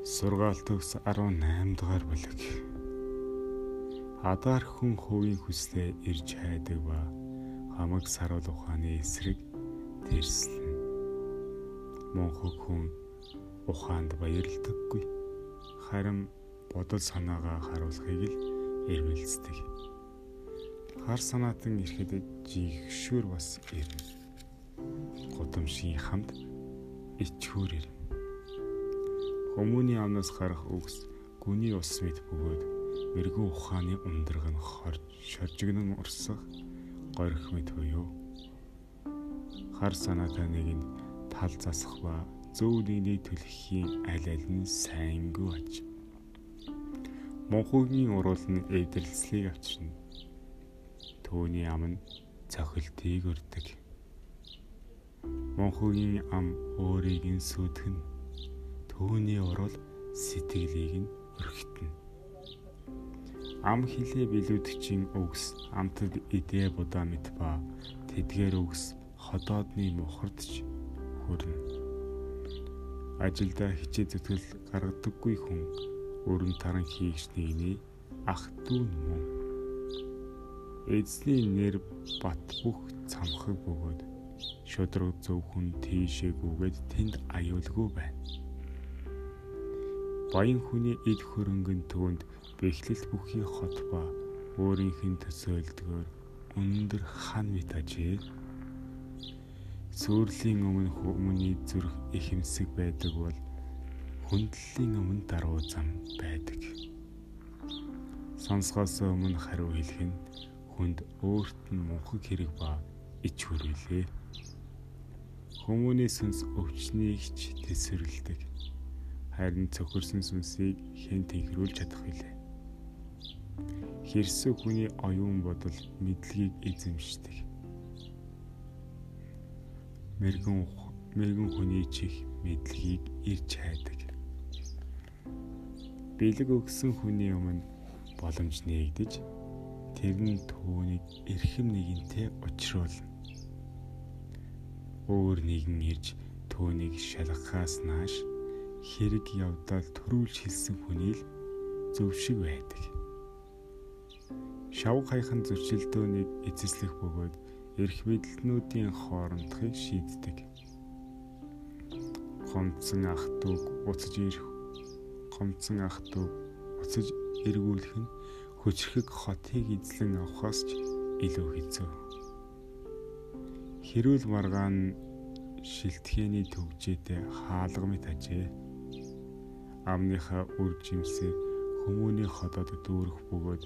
Сургаалт төгс 18 дугаар бүлэг. Адар хүн хувийн хүслээ ирж хайдаг ба хамаг саруул ухааны эсрэг тэрслэн. Монхог хүн ухаанд баярлдаггүй. Харин бодол санаагаа харуулахыг л эрмэлздэг. Хар санаатан ирэхэд жигшүүр бас ирнэ. Гудамжийн хамт ичхүүр ирнэ Хүмүүний амнаас гарах үгс гүний ус мэт бөгөөд мэрэгэн ухааны ундраг нь хорж шожигнон урсах горих мэт буюу хар санаатай нэг нь тал засах ба зөв нэгний төлөхийн аль аль нь сайнгүй аж. Монхогийн уруул нь эвдэрлэлийг авчирна. Төвний ам нь цохилтыг өрдөг. Монхогийн ам өөрийг нь сүтгэн Төвний урал сэтгэлийг нь өргөтнө. Ам хилээ билүүдчийн үгс амтд идэ будаа мэт ба тэдгээр үгс ходоодны мухардч хүрнэ. Ажилда хичээ зүтгэл гаргадаггүй хүн өрн таран хийгч нэгний ах дүү мөн. Эзний нэр бат бүх цамхаг бөгөөд шудраг зөвхөн тийшээгүйгээд тэнд аюулгүй байна Баян хүний эд хөрөнгөн төвөнд бэхлэл бүхий хот ба өөрийнх нь төсөөлдгөөр өндөр хан мэт ажээ. Сүрлийн өмнө хүмүүний зүрх ихэмсэг байдаг бол хүндлэлийн өмнө даруй зам байдаг. Сонсгоос өмнө хариу хэлэх нь хүнд өөрт нь мөнхөг хэрэг ба ич хүрэлээ. Хүмүүний сүнс өвчнийг ч тэсвэрлэдэг харин цохирсон сүнсийг хэн тэнхрүүлж чадах вүлээ. Хэрсүү хүний оюун бодол мэдлэгийг эзэмшдэг. Мэргэн мэргэн хүний чих мэдлэгийг ирж хайдаг. Бэлэг өгсөн хүний өмнө боломж нээгдэж тэр нь түүнийг эрхэм нэгэнтэй учруулна. Өөр нэгэн ирж түүнийг шалгахаас нааш хэрэг явдал төрүүлж хэлсэн хүний л зөв шиг байдаг. Шавг хаяхан зөрчилдөөнийг эзэслэх бөгөөд эрх мэдлнүүдийн хоорондохыг шийддэг. Гомцсон ах トゥ уг уцаж ирэх гомцсон ах トゥ уг уцаж эргүүлэх нь хүчрхэг хотыг эзлэн авахаас ч илүү хэцүү. Хэрүүл маргаан шилтгэний төгжээтэй хаалгамит ажээ амныхаа үр жимсээр хүмүүний ходоод дүүрэх бөгөөд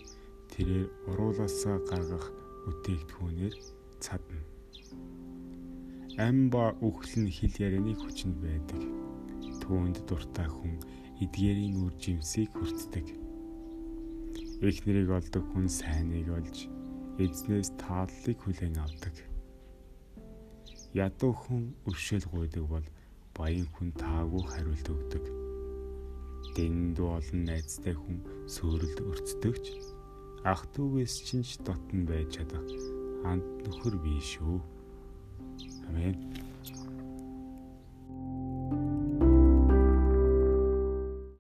тэрээр уруулаасаа гаргах бүтээгдэхүүнээр цадна. Ам ба үхэл нь хил ярианы хүчинд байдаг. Түүнд дуртай хүн эдгээрийн үр жимсийг хүртдэг. Их нэрийг олдог хүн сайныг олж эзнээс тааллыг хүлээн авдаг. Ядуу хүн өршөөл гуйдаг бол баян хүн таагүй хариулт өгдөг дэндүү олон найзтай хүн сөөрөлд өрцдөгч ах トゥ угээс чинь ч дотн байж чадах анд нөхөр бий шүү. Амен.